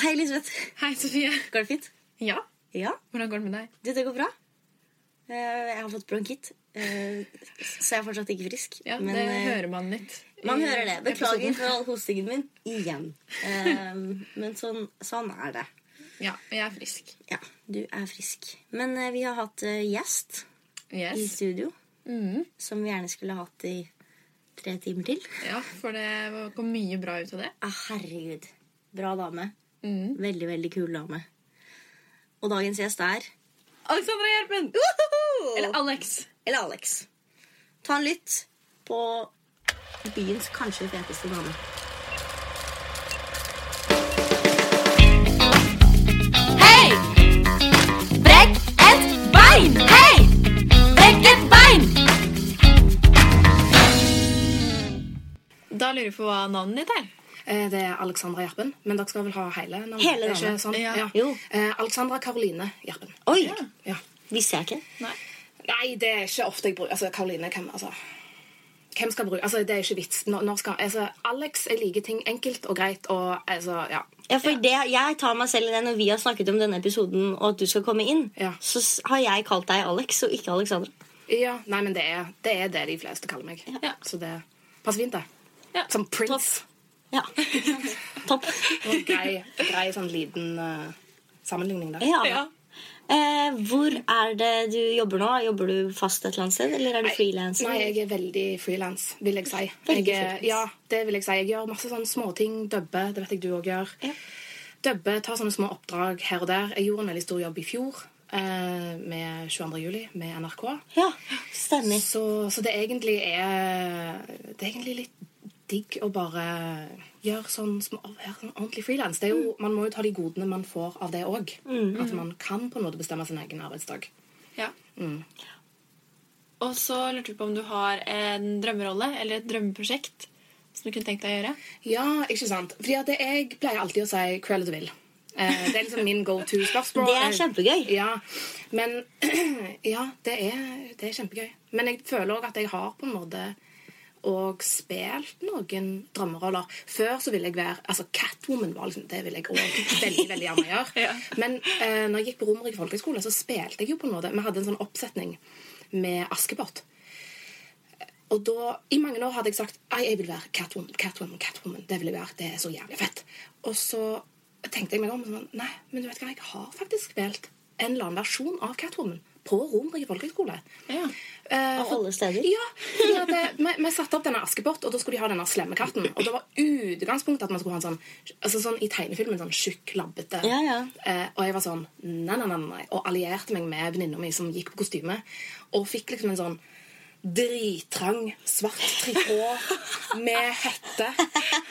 Hei, Elisabeth. Hei, Sofie. Går det fint? Ja, Ja. hvordan går det med deg? Du, det går bra. Eh, Jeg har fått bronkitt, eh, så jeg er fortsatt ikke frisk. Ja, Men, Det eh, hører man litt. Man hører det. Beklager for all hostingen min igjen. Men sånn, sånn er det. Ja, jeg er frisk. Ja, du er frisk. Men vi har hatt gjest gjest i studio, Mm. som vi gjerne skulle hatt i tre timer til. Ja, for det kom mye bra ut av det. Ah, herregud. Bra dame. Mhm. Veldig, veldig kul dame. Og dagens gjest er Alexandra Gjerpen! Eller Eller, Alex. eller Alex. Ta en lytt på byens kanskje feteste dame. Hei! Brekk et bein! Hei! Brekk et bein! Da lurer jeg på hva navnet ditt er. Eh, Det er Alexandra Jerpen. men dere skal vel ha hele navnet? Hele er navnet. Sånn? Ja. Ja. Jo. Eh, Alexandra Karoline Jerpen. Oi! Ja. Visste jeg ikke. Nei. Nei, det er ikke ofte jeg bruker Altså, Karoline hvem, altså, hvem skal bruke Altså, Det er ikke vits. Når, når skal, altså, Alex jeg liker ting enkelt og greit og altså, ja. Ja, for Det, jeg tar meg selv i det Når vi har snakket om denne episoden, og at du skal komme inn, Ja. så har jeg kalt deg Alex og ikke Alexandra. ja. Nei, men det er, det er det de fleste kaller meg. Ja. Så det passer fint, det. Ja. Som Prince. Ja. Topp. Grei, grei sånn liten uh, sammenligning der. Ja. Ja. Eh, hvor er det du jobber nå? Jobber du fast et eller annet sted, eller er du frilanser? Nei, jeg er veldig frilans, vil jeg si. Veldig jeg, er- ja, det vil jeg si. Jeg gjør masse sånne småting. Dubbe, det vet jeg du òg gjør. Ja. Dubbe, tar sånne små oppdrag her og der. Jeg gjorde en veldig stor jobb i fjor eh, med 22. juli med NRK. Ja, stemmer. Så, så det egentlig er Det er egentlig litt digg å bare gjøre sånn, små, sånn ordentlig frilans. Man må jo ta de godene man får av det òg. At man kan på en måte bestemme sin egen arbeidsdag. Ja. Mm. Og så lurte vi på om du har en drømmerolle eller et drømmeprosjekt som du kunne tenkt deg å gjøre. Ja, ikke sant? Fordi at jeg pleier alltid å si Cruella de Vil. Eh, det er liksom min go to-spørsmål. Det er kjempegøy. Ja, men Ja, det er, det er kjempegøy. Men jeg føler òg at jeg har på en måte og spilt noen drømmeroller. Før så ville jeg være altså Catwoman var liksom, det ville jeg òg veldig veldig gjerne gjøre. Ja. Men eh, når jeg gikk på Romerike folkehøgskole, så spilte jeg jo på noe. Vi hadde en sånn oppsetning med Askepott. Og da, I mange år hadde jeg sagt Nei, jeg vil være Catwoman. Catwoman, Catwoman, Det vil jeg være, det er så jævlig fett. Og så tenkte jeg meg om sånn, Nei, men du vet hva, jeg har faktisk spilt en eller annen versjon av Catwoman på Romerike folkehøgskole. Ja. Uh, Av alle steder? Ja. det, vi, vi satte opp denne Askepott, og da skulle de ha denne slemme katten. Og det var utgangspunktet at man skulle ha en sånn altså sånn i tegnefilmen sånn tjukk, labbete. Ja, ja. Uh, og jeg var sånn nei, nei, nei, nei. Og allierte meg med venninna mi som gikk på kostyme. Og fikk liksom en sånn drittrang svart trikot med hette.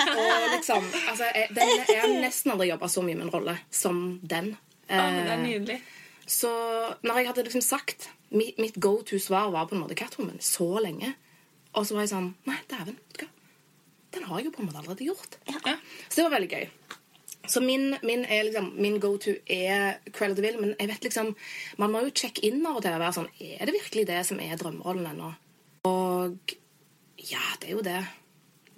Og liksom altså, jeg, den, jeg har nesten aldri jobba så mye med en rolle som den. Å, men det er Eh, nydelig. Så når jeg hadde liksom sagt Mitt, mitt go to-svar var på en måte Catwoman så lenge. Og så var jeg sånn Nei, dæven. Den har jeg jo på en måte allerede gjort. Ja. Så det var veldig gøy. Så min, min, er liksom, min go to er Cruella de Ville. men jeg vet liksom Man må jo sjekke inn av og til og være sånn Er det virkelig det som er drømmerollen ennå? Og ja, det er jo det.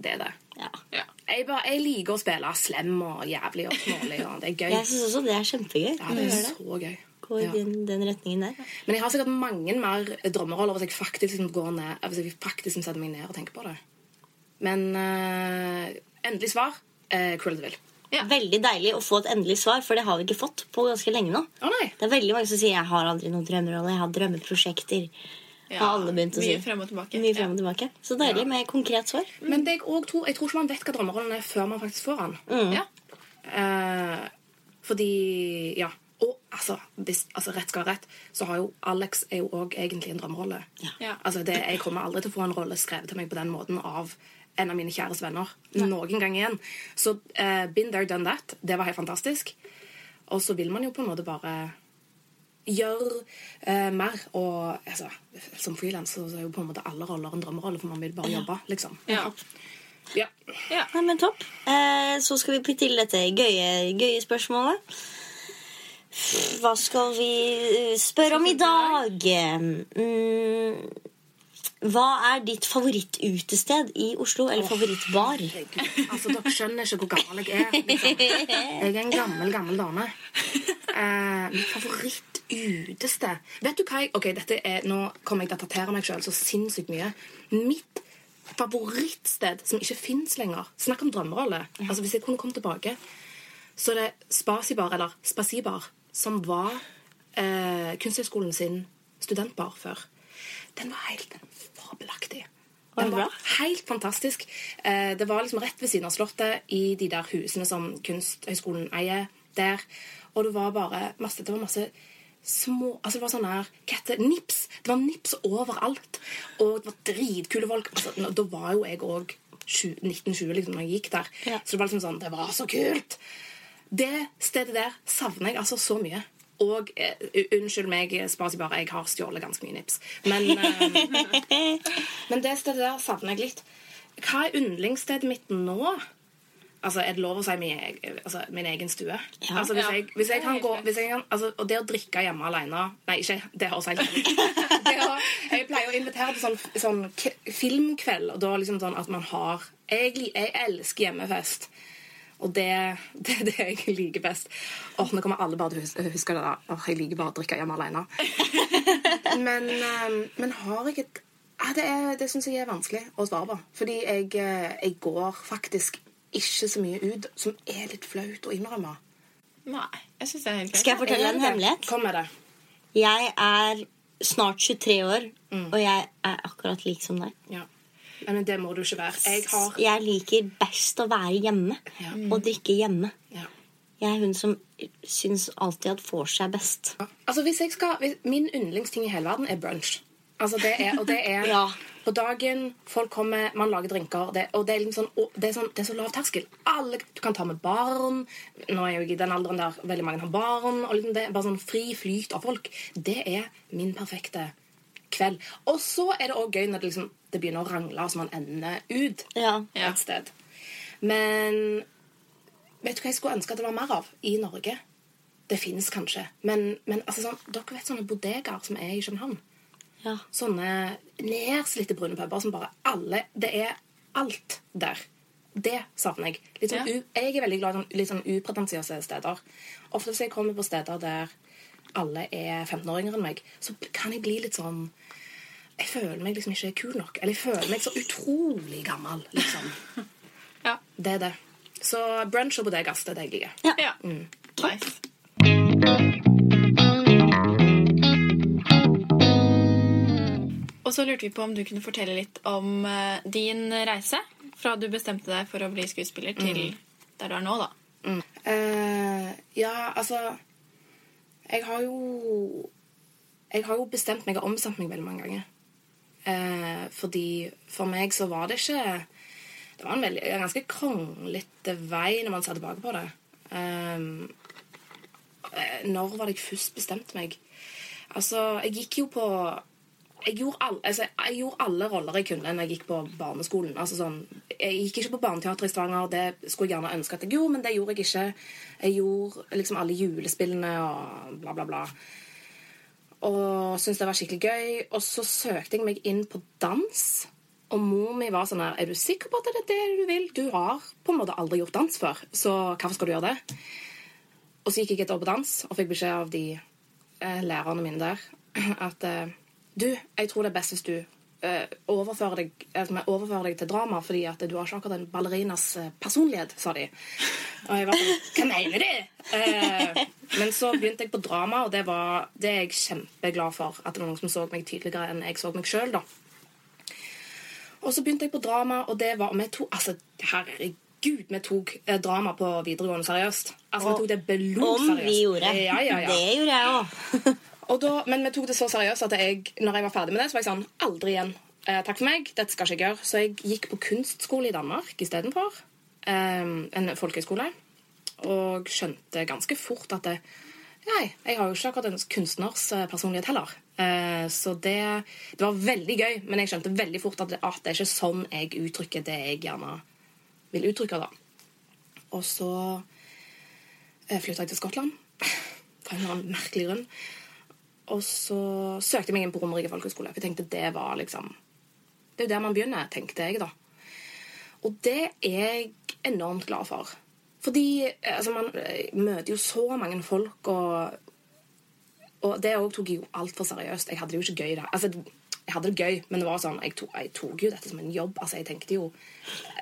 Det er det. Ja. Ja. Jeg, bare, jeg liker å spille slem og jævlig og smålig. Og det er gøy. Jeg syns også det er kjempegøy. Ja, det er så gøy. Gå i Ja. den, den retningen der. Men jeg har sikkert mange mer drømmeroller hvis jeg faktisk liksom går ned Hvis jeg faktisk liksom setter meg ned og tenker på det. Men uh, endelig svar uh, Cruel de Vil. Ja. Veldig deilig å få et endelig svar, for det har vi ikke fått på ganske lenge nå. Å nei! Det er veldig mange som sier 'jeg har aldri noen drømmerolle', 'jeg har drømmeprosjekter'. Har alle begynt å si. Mye frem og tilbake. Mye frem og tilbake. Så deilig med konkret svar. Men det jeg, også tror, jeg tror ikke man vet hva drømmerollen er før man faktisk får den. Ja. Eh, fordi Ja. Altså, hvis, altså, rett skal være rett, så har jo Alex er jo òg egentlig en drømmerolle. Ja. Altså, det, jeg kommer aldri til å få en rolle skrevet til meg på den måten av en av mine kjæres venner. Noen gang igjen. Så uh, been there, done that. Det var helt fantastisk. Og så vil man jo på en måte bare gjøre eh, mer. Og altså, som frilanser så er jo på en måte alle roller en drømmerolle, for man vil bare jobbe, liksom. Ja. Ja. Ja. Nei, men topp. Eh, så skal vi putte til dette gøye, gøye spørsmålet. Hva skal vi eh, spørre om i dag? Mm, hva er ditt favorittutested i Oslo? Eller favorittbar? Altså, dere skjønner ikke hvor gammel jeg er. Liksom. Jeg er en gammel, gammel dame. Eh, favorittutested Vet du hva jeg Ok, er, Nå kommer jeg til å datere meg sjøl så sinnssykt mye. Mitt favorittsted som ikke fins lenger Snakk om drømmerolle. Altså, hvis jeg kunne kommet tilbake, så er det Spasibar, eller Spasibar, som var eh, Kunsthøgskolen sin studentbar før. Den var helt fabelaktig. Den var helt fantastisk. Eh, det var liksom rett ved siden av Slottet, i de der husene som Kunsthøgskolen eier der. Og det var bare masse Det var masse små Altså det var sånn her Kette. Nips! Det var nips overalt. Og det var dritkule folk. Altså, da var jo jeg òg 1920 liksom, når jeg gikk der. Ja. Så det var liksom sånn Det var så kult! Det stedet der savner jeg altså så mye. Og uh, unnskyld meg, Spasibar, jeg har stjålet ganske mye nips. Men, uh, men det stedet der savner jeg litt. Hva er yndlingsstedet mitt nå? Altså, Er det lov å si min, altså, min egen stue? Ja. Altså, hvis, jeg, hvis jeg kan gå hvis jeg kan, altså, Og det å drikke hjemme alene Nei, ikke det høres helt ut. Jeg pleier å invitere til sånn, sånn k filmkveld, og da liksom sånn at man har Jeg, jeg elsker hjemmefest. Og det, det er det jeg liker best. Åh, Nå kommer alle bare til å huske det. da. Åh, Jeg liker bare å drikke hjemme alene. Men, eh, men har jeg et ja, Det, er- det syns jeg er vanskelig å svare på. Fordi jeg, eh, jeg går faktisk ikke så mye ut, som er litt flaut å innrømme. Nei, jeg synes det er helt greit. Skal jeg fortelle en hemmelighet? Kom med det. Jeg er snart 23 år, og jeg er akkurat lik som deg. Ja. Men det må du ikke være. Jeg har Jeg liker best å være hjemme Ja. og drikke hjemme. ja. Jeg er hun som syns alltid at får seg best. Altså, hvis jeg skal, hvis, Min yndlingsting i hele verden er brunch. Altså, det er, og det er Ja. På dagen, folk kommer, man lager drinker, det, og det er, liksom sånn, det er, sånn, det er så lav terskel. Alle, du kan ta med barn. Nå er jeg jo i den alderen der veldig mange har barn. og liksom det er Bare sånn fri flyt av folk. Det er min perfekte kveld. Og så er det òg gøy når det, liksom, det begynner å rangle, så man ender ut Ja. Et sted. Men vet du hva jeg skulle ønske at det var mer av i Norge? Det fins kanskje. Men, men altså, sånn, dere vet sånne bodegaer som er i København? ja. Sånne nedslitte brune puber som bare alle Det er alt der. Det savner jeg. Litt sånn, Ja. u, jeg er veldig glad i sånn- litt sånn upretensiøse steder. Ofte hvis jeg kommer på steder der alle er 15-åringer enn meg, så kan jeg bli litt sånn Jeg føler meg liksom ikke kul nok. Eller jeg føler meg så utrolig gammel, liksom. Ja. Det er det. Så brunch og bodegas, det er det jeg liker. ja. ja. Nice. Og så lurte vi på om du kunne fortelle litt om eh, din reise fra du bestemte deg for å bli skuespiller, til der du er nå, da. Eh, ja, altså Jeg har jo Jeg har jo bestemt meg og omstemt meg veldig mange ganger. Eh, fordi for meg så var det ikke Det var en, veldig, ganske kronglete vei når man ser tilbake på det. Eh, eh, når var det jeg først bestemte meg? Altså, jeg gikk jo på jeg gjorde, all, altså, jeg gjorde alle roller jeg kunne når jeg gikk på barneskolen. Altså, sånn, jeg gikk ikke på barneteater i Stavanger, det skulle jeg gjerne ønske at jeg gjorde, men det gjorde jeg ikke. Jeg gjorde liksom alle julespillene og bla, bla, bla. Og syntes det var skikkelig gøy. Og så søkte jeg meg inn på dans. Og mor mi var sånn her Er du sikker på at det er det du vil? Du har på en måte aldri gjort dans før, så hvorfor skal du gjøre det? Og så gikk jeg et år på dans og fikk beskjed av de eh, lærerne mine der at eh, du, jeg tror det er best hvis du uh, overfører, deg, altså, overfører deg til drama, fordi at du har ikke akkurat en ballerinas eh, personlighet, sa de. Og jeg var sånn Hva mener de? Uh, men så begynte jeg på drama, og det, var, det er jeg kjempeglad for. At det var noen som så meg tydeligere enn jeg så meg sjøl, da. Og så begynte jeg på drama, og det var vi to, altså, Herregud, vi tok eh, drama på videregående seriøst. Altså, vi tok det blod Om vi gjorde. Ja, ja, ja. Det gjorde jeg òg. Da, men vi tok det så seriøst at jeg, når jeg var ferdig med det, så var jeg sånn Aldri igjen. Eh, takk for meg. Dette skal ikke jeg gjøre. Så jeg gikk på kunstskole i Danmark istedenfor. Eh, en folkehøyskole. Og skjønte ganske fort at det, Nei, jeg har jo ikke akkurat en kunstners eh, personlighet heller. Eh, så det, det var veldig gøy, men jeg skjønte veldig fort at det, at det er ikke sånn jeg uttrykker det jeg gjerne vil uttrykke. da. Og så eh, flytta jeg til Skottland. På en eller annen merkelig grunn. Og så søkte jeg meg inn på Romerike folkehøgskole. Jeg tenkte det var liksom Det er jo der man begynner, tenkte jeg da. Og det er jeg enormt glad for. Fordi eh, altså, man eh, møter jo så mange folk, og, og det òg tok jeg jo altfor seriøst. Jeg hadde det jo ikke gøy da. Altså, jeg hadde det gøy, men det var sånn, jeg, tok, jeg tok jo dette som en jobb. Altså, jeg tenkte jo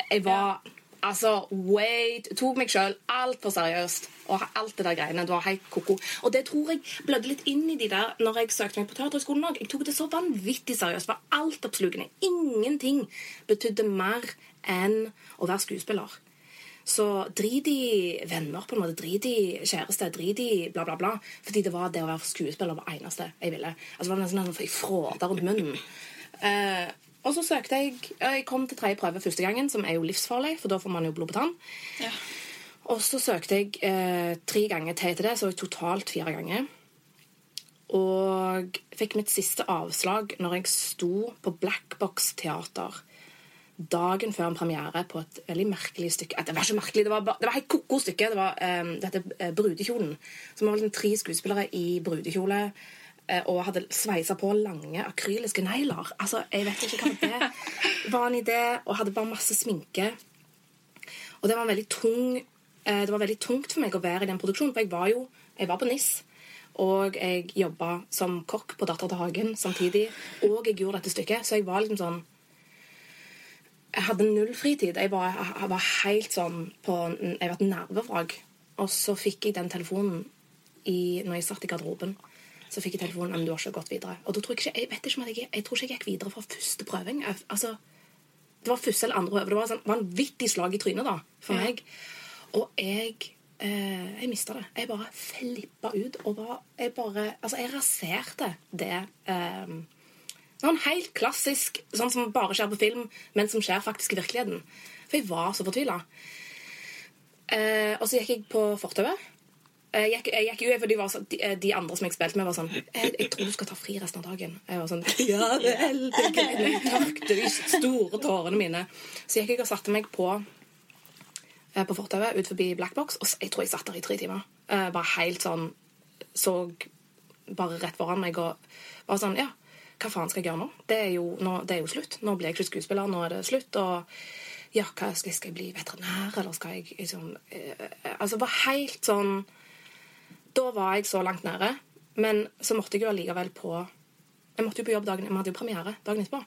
Jeg var Altså, wait Tok meg sjøl altfor seriøst. Og alt det der greiene. Det var helt ko-ko. Og det tror jeg blødde litt inn i de der når jeg søkte meg på Teaterhøgskolen òg. Jeg tok det så vanvittig seriøst. Det var altoppslukende. Ingenting betydde mer enn å være skuespiller. Så drit i venner, på en måte. Drit i kjæreste. Drit i bla, bla, bla. Fordi det var det å være skuespiller var det eneste jeg ville. Altså, det var nesten sånn jeg fråda rundt munnen. Eh, og så søkte jeg Jeg kom til tredje prøve første gangen, som er jo livsfarlig, for da får man jo blod på tann. Ja. Og så søkte jeg eh, tre ganger til til det, så totalt fire ganger. Og fikk mitt siste avslag når jeg sto på Blackbox Teater dagen før en premiere på et veldig merkelig stykke. Det var ikke merkelig, det var, bare, det var helt ko-ko stykke. Det var um, dette eh, Brudekjolen. Som var liksom tre skuespillere i brudekjole og hadde sveisa på lange akryliske negler. Altså, Jeg vet ikke hva det var en idé, og hadde bare masse sminke. Og det var tung eh, Det var veldig tungt for meg å være i den produksjonen, for jeg var jo jeg var på NIS. Og jeg jobba som kokk på Datter til Hagen samtidig. Og jeg gjorde dette stykket, så jeg var liksom sånn Jeg hadde null fritid. Jeg var, jeg var helt sånn på Jeg var et nervevrak. Og så fikk jeg den telefonen i, når jeg satt i garderoben. Så fikk jeg telefonen om du har ikke gått videre. Og da tror jeg ikke, jeg vet ikke om jeg, jeg tror ikke jeg gikk videre fra første prøving. Altså, det var første eller andre prøve. Det var sånn vanvittig slag i trynet da, for meg. Og jeg eh, Jeg mista det. Jeg bare flippa ut. Og var, jeg bare Altså, jeg raserte det. Eh, Noen helt klassisk, sånn som bare skjer på film, men som skjer faktisk i virkeligheten. For jeg var så fortvila. Eh, og så gikk jeg på fortauet. Eh, Jeg gikk, jeg gikk jo, for de, var så, de, eh, de andre som jeg spilte med, var sånn jeg, 'Jeg tror du skal ta fri resten av dagen.' Jeg var sånn Ja vel. det er greit.» Jeg tørkte de store tårene mine. Så gikk jeg og satte meg på eh, på fortauet ut forbi Blackbox, og jeg tror jeg satt der i tre timer. Eh, bare helt sånn Så bare rett foran meg og var sånn Ja, hva faen skal jeg gjøre nå? Det er jo, nå, det er jo slutt. Nå blir jeg ikke skuespiller. Nå er det slutt. Og ja, skal, skal jeg bli veterinær, eller skal jeg liksom eh, Altså bare helt sånn Da var jeg så langt nede. Men så måtte jeg jo allikevel på Jeg måtte jo på jobb dagen Vi hadde jo premiere dagen etterpå.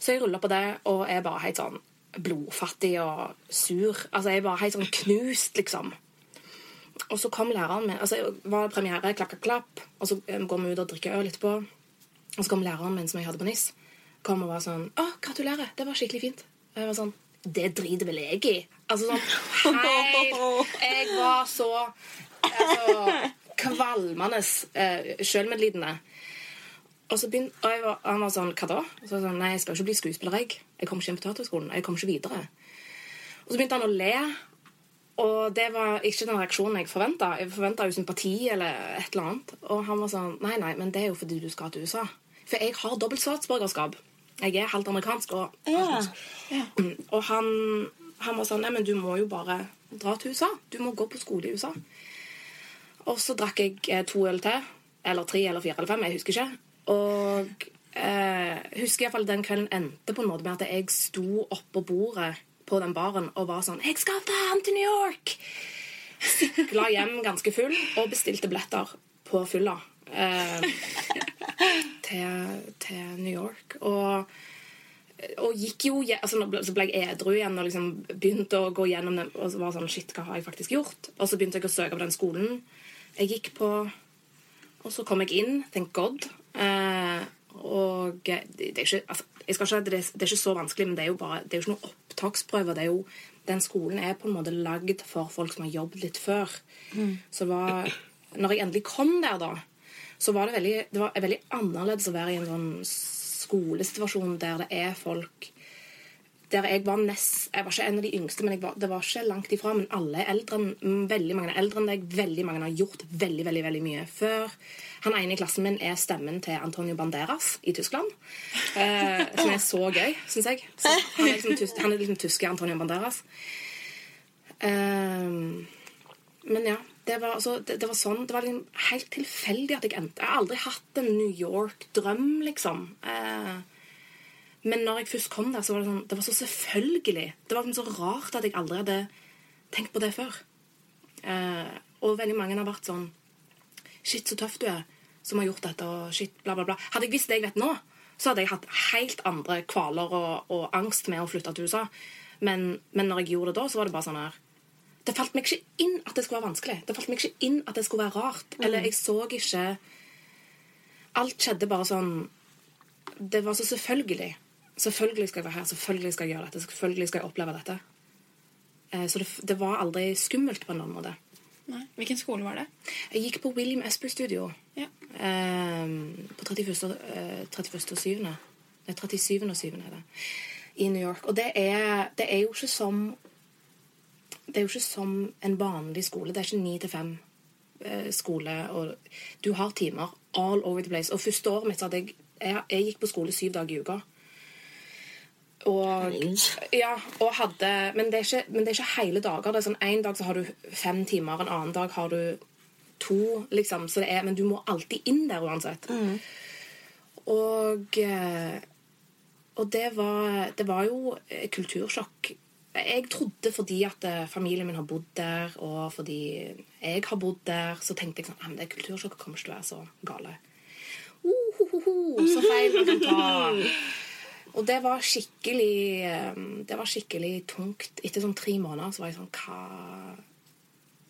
Så jeg ruller på det og er bare helt sånn blodfattig og sur. Altså, jeg er bare helt sånn knust, liksom. Og så kom læreren med Altså, det var premiere, klapp, klapp, klapp. Og så eh, går vi ut og drikker øl etterpå. Og så kom læreren min, som jeg hadde på NIS, kom og var sånn 'Å, gratulerer. Det var skikkelig fint.' Og jeg var sånn Det driter vel jeg i. Altså sånn Hei! Jeg var så altså, kvalmende eh, sjølmedlidende. Og så begynte, og jeg var, han var sånn, hva da? Og så var sånn, nei, jeg skal ikke bli skuespiller, jeg. Jeg kommer ikke inn på teaterhøgskolen. Jeg kommer ikke videre. Og så begynte han å le, og det var ikke den reaksjonen jeg forventa. Jeg forventa jo sympati eller et eller annet. Og han var sånn, nei, nei, men det er jo fordi du skal til USA. For jeg har dobbelt statsborgerskap. Jeg er halvt amerikansk. Og, Ja. Ja. og han, han var sånn, nei, men du må jo bare dra til USA. Du må gå på skole i USA. Og så drakk jeg eh, to øl til. Eller tre eller fire eller fem. Jeg husker ikke. Og eh, husker iallfall den kvelden endte på en måte med at jeg sto oppå bordet på den baren og var sånn 'Jeg skal faen til New York!' Sykla hjem ganske full og bestilte billetter på fylla eh, til, til New York. Og og gikk jo altså, Så ble jeg edru igjen og liksom begynte å gå gjennom den. Og så var det sånn, shit, hva har jeg faktisk gjort? Og så begynte jeg å søke på den skolen jeg gikk på. Og så kom jeg inn, thank God. Eh, og det, det er ikke altså, jeg skal ikke, det, det er ikke så vanskelig, men det er jo bare, det er jo ikke noen opptaksprøver. det er jo, Den skolen er på en måte lagd for folk som har jobbet litt før. Så det var, når jeg endelig kom der, da, så var det veldig, det var veldig annerledes å være i en sånn skolesituasjon der det er folk der jeg var nest, jeg var ikke en av de yngste, men var, det var ikke langt ifra. Men alle er eldre mm, veldig mange er eldre enn deg. Veldig mange har gjort veldig veldig, veldig mye før. Han ene i klassen min er stemmen til Antonio Banderas i Tyskland. Eh, som er så gøy, syns jeg. Så han, er liksom, tus- han er liksom tyske Antonio Banderas. Eh, men ja, det var, altså, det, det var sånn Det var liksom helt tilfeldig at jeg endte Jeg har aldri hatt en New York-drøm, liksom. Eh, Men når jeg først kom der, så var det sånn Det var så selvfølgelig. Det var så rart at jeg aldri hadde tenkt på det før. Eh, og veldig mange har vært sånn Shit, så tøff du er som har gjort dette, og shit, bla, bla, bla. Hadde jeg visst det jeg vet nå, så hadde jeg hatt helt andre kvaler og, og angst med å flytte til USA. Men, men når jeg gjorde det da, så var det bare sånn her Det falt meg ikke inn at det skulle være vanskelig. Det falt meg ikke inn at det skulle være rart. Eller jeg så ikke Alt skjedde bare sånn Det var så selvfølgelig. Selvfølgelig skal jeg være her, selvfølgelig skal jeg gjøre dette, selvfølgelig skal jeg oppleve dette. Eh, Så det, det var aldri skummelt på en annen måte. Nei. Hvilken skole var det? Jeg gikk på William Esper Studio Ja. eh, på 31. eh, 31. og 7. Nei, 37. og 7. er det. I New York. Og det er, det er jo ikke som Det er jo ikke som en vanlig skole. Det er ikke ni til fem eh, skole. Og du har timer all over the place. Og første året mitt så hadde jeg Jeg, jeg gikk på skole syv dager i uka. Og, ja, og hadde, men, det ikke, men det er ikke hele dager. Det er sånn, En dag så har du fem timer, en annen dag har du to. liksom, så det er, Men du må alltid inn der uansett. Og, eh, og det, var, det var jo kultursjokk. Jeg trodde fordi at eh, familien min har bodd der, og fordi jeg har bodd der, så tenkte jeg sånn, «Ah, det kultursjokket kommer ikke til å være så gale. Uhuhuhu, så feil man kan ta. Og det var skikkelig eh, Det var skikkelig tungt. Etter sånn tre måneder så var jeg sånn Hva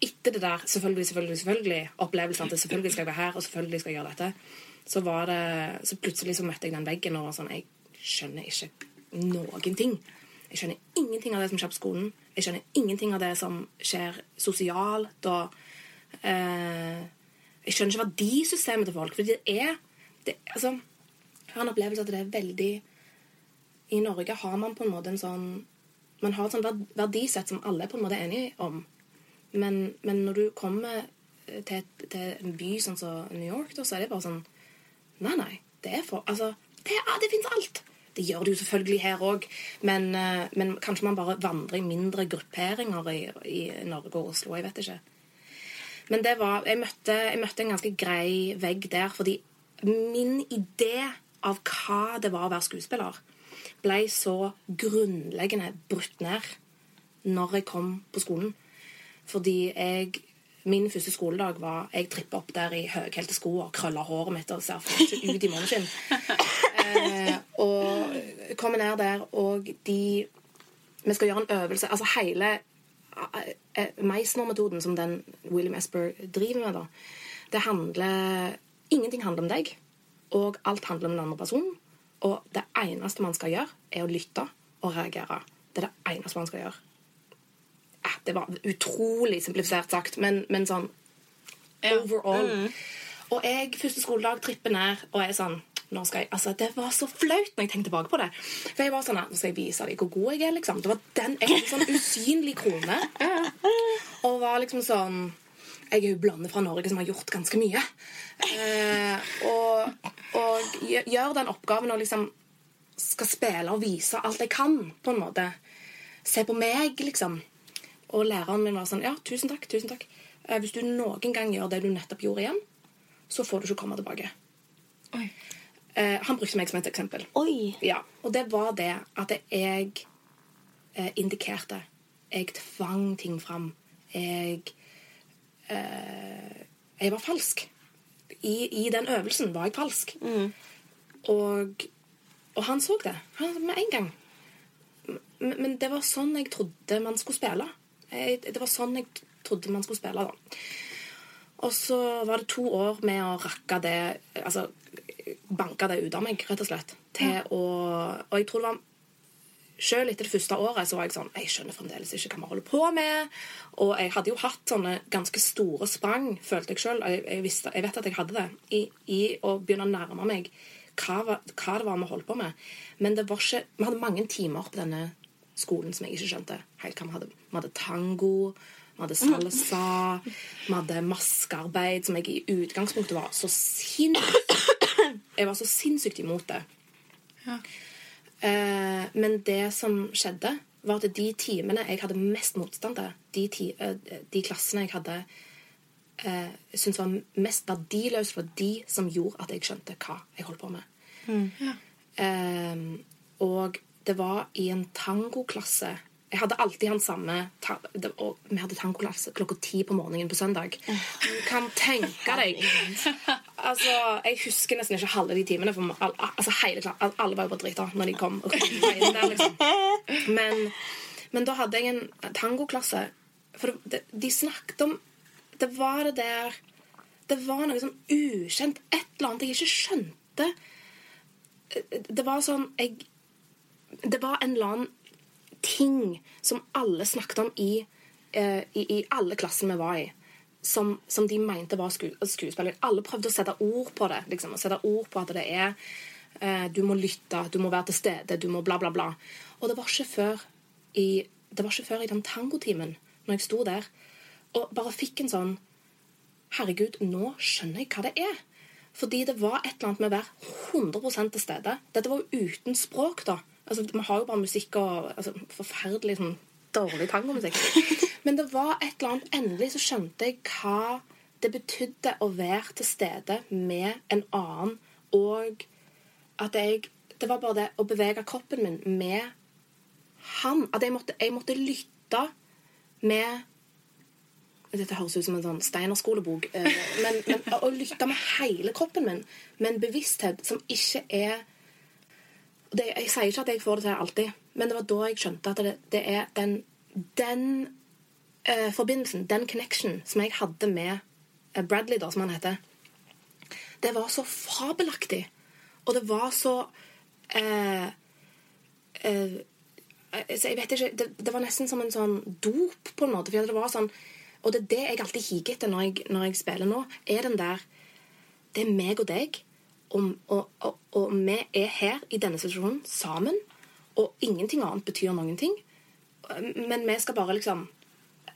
Etter det der selvfølgelig, selvfølgelig, selvfølgelig opplevelsen at selvfølgelig skal jeg være her, og selvfølgelig skal jeg gjøre dette, så var det Så plutselig så møtte jeg den veggen og var sånn Jeg skjønner ikke noen ting. Jeg skjønner ingenting av det som skjer på skolen. Jeg skjønner ingenting av det som skjer sosialt. og eh, Jeg skjønner ikke verdisystemet til folk. For det er det, altså, Jeg har en opplevelse at det er veldig I Norge har man på en måte en sånn Man har et sånn verdisett som alle er på en måte enige om. Men, men når du kommer til, et, til en by sånn som New York, da, så er det bare sånn Nei, nei. Det er for Altså, det, ah, det fins alt. Det gjør det jo selvfølgelig her òg, men, eh, men kanskje man bare vandrer i mindre grupperinger i, i Norge og Oslo. Jeg vet ikke. Men det var, jeg, møtte, jeg møtte en ganske grei vegg der, fordi min idé av hva det var å være skuespiller, ble så grunnleggende brutt ned når jeg kom på skolen. Fordi jeg Min første skoledag var Jeg trippa opp der i høyhælte sko og krølla håret mitt og ser ut i måneskinn. Eh, og kommer ned der, og de Vi skal gjøre en øvelse. Altså hele eh, Meisner-metoden som den William Esper driver med, da, det handler Ingenting handler om deg, og alt handler om den andre personen. Og det eneste man skal gjøre, er å lytte og reagere. Det er det eneste man skal gjøre. Eh, Det var utrolig simplifisert sagt, men, men sånn overall. Og jeg første skoledag tripper ned og er sånn nå skal jeg, altså Det var så flaut når jeg tenkte tilbake på det. For jeg var sånn, Nå skal jeg vise dem hvor god jeg er. liksom. Det var den, Jeg var en sånn usynlig krone. Og var liksom sånn Jeg er jo blonde fra Norge som har gjort ganske mye. Eh, og, og gjør den oppgaven og liksom skal spille og vise alt jeg kan, på en måte. Se på meg, liksom. Og læreren min var sånn Ja, tusen takk. tusen takk. Eh, Hvis du noen gang gjør det du nettopp gjorde igjen, så får du ikke komme tilbake. Oi. Eh, han brukte meg som et eksempel. Oi. Ja, Og det var det at jeg eh, indikerte. Jeg tvang ting fram. Jeg eh, Jeg var falsk. I, I den øvelsen var jeg falsk. Og, og han så det. Han, med en gang. Men, men det var sånn jeg trodde man skulle spille. Jeg, det var sånn jeg trodde man skulle spille. da. Og så var det to år med å rakke det Altså banke det ut av meg, rett og slett. Til å Og jeg tror det var Selv etter det første året så var jeg sånn Jeg skjønner fremdeles ikke hva vi holder på med. Og jeg hadde jo hatt sånne ganske store sprang, følte jeg sjøl. Jeg, jeg, jeg vet at jeg hadde det. I, i å begynne å nærme meg hva, hva det var vi holdt på med. Men det var ikke Vi hadde mange timer på denne skolen som jeg ikke skjønte helt hva vi hadde. Vi hadde tango. Vi hadde salsa, vi hadde maskearbeid, som jeg i utgangspunktet var så sinnssykt Jeg var så sinnssykt imot det. Ja. Eh, men det som skjedde, var at de timene jeg hadde mest motstand til, de, eh, de klassene jeg hadde eh, syntes var mest verdiløse, var de som gjorde at jeg skjønte hva jeg holdt på med. Ja. Eh, og det var i en tangoklasse. Jeg hadde alltid han samme ta det, Og vi hadde tangoklasse klokka ti på morgenen på søndag. Du kan tenke deg Altså, Jeg husker nesten ikke halve de timene. For al, altså, hele, al- alle var jo bare drita når de kom. Der, liksom. men, men da hadde jeg en tangoklasse. For det, de snakket om Det var det der Det var noe sånn ukjent, et eller annet jeg ikke skjønte. Det var sånn jeg, Det var en eller annen ting som alle snakket om i, eh, i, i alle klassene vi var i. Som, som de mente var sku, skuespiller. Alle prøvde å sette ord på det. Liksom, å sette ord på at det er eh, Du må lytte, du må være til stede, du må bla, bla, bla. Og det var ikke før i, det var ikke før i den tangotimen, når jeg sto der, og bare fikk en sånn Herregud, nå skjønner jeg hva det er. Fordi det var et eller annet med å være 100% til stede. Dette var jo uten språk, da. Altså, Vi har jo bare musikk og altså, forferdelig sånn, dårlig tangomusikk. Men det var et eller annet Endelig så skjønte jeg hva det betydde å være til stede med en annen, og at jeg Det var bare det å bevege kroppen min med han. At jeg måtte, jeg måtte lytte med dette høres ut som en sånn Steinerskolebok. eh, Men, men å lytte med hele kroppen min, med en bevissthet som ikke er det, Jeg sier ikke at jeg får det til alltid, men det var da jeg skjønte at det, det er den, den eh, forbindelsen, den connection, som jeg hadde med eh, Bradley, da, som han heter. Det var så fabelaktig. Og det var så eh, eh, jeg vet ikke, det, det var nesten som en sånn dop, på en måte. For det var sånn, og det er det jeg alltid higer etter når jeg, når jeg spiller nå. er den der, Det er meg og deg, og, og, og, og vi er her i denne situasjonen sammen. Og ingenting annet betyr noen ting. Men vi skal bare liksom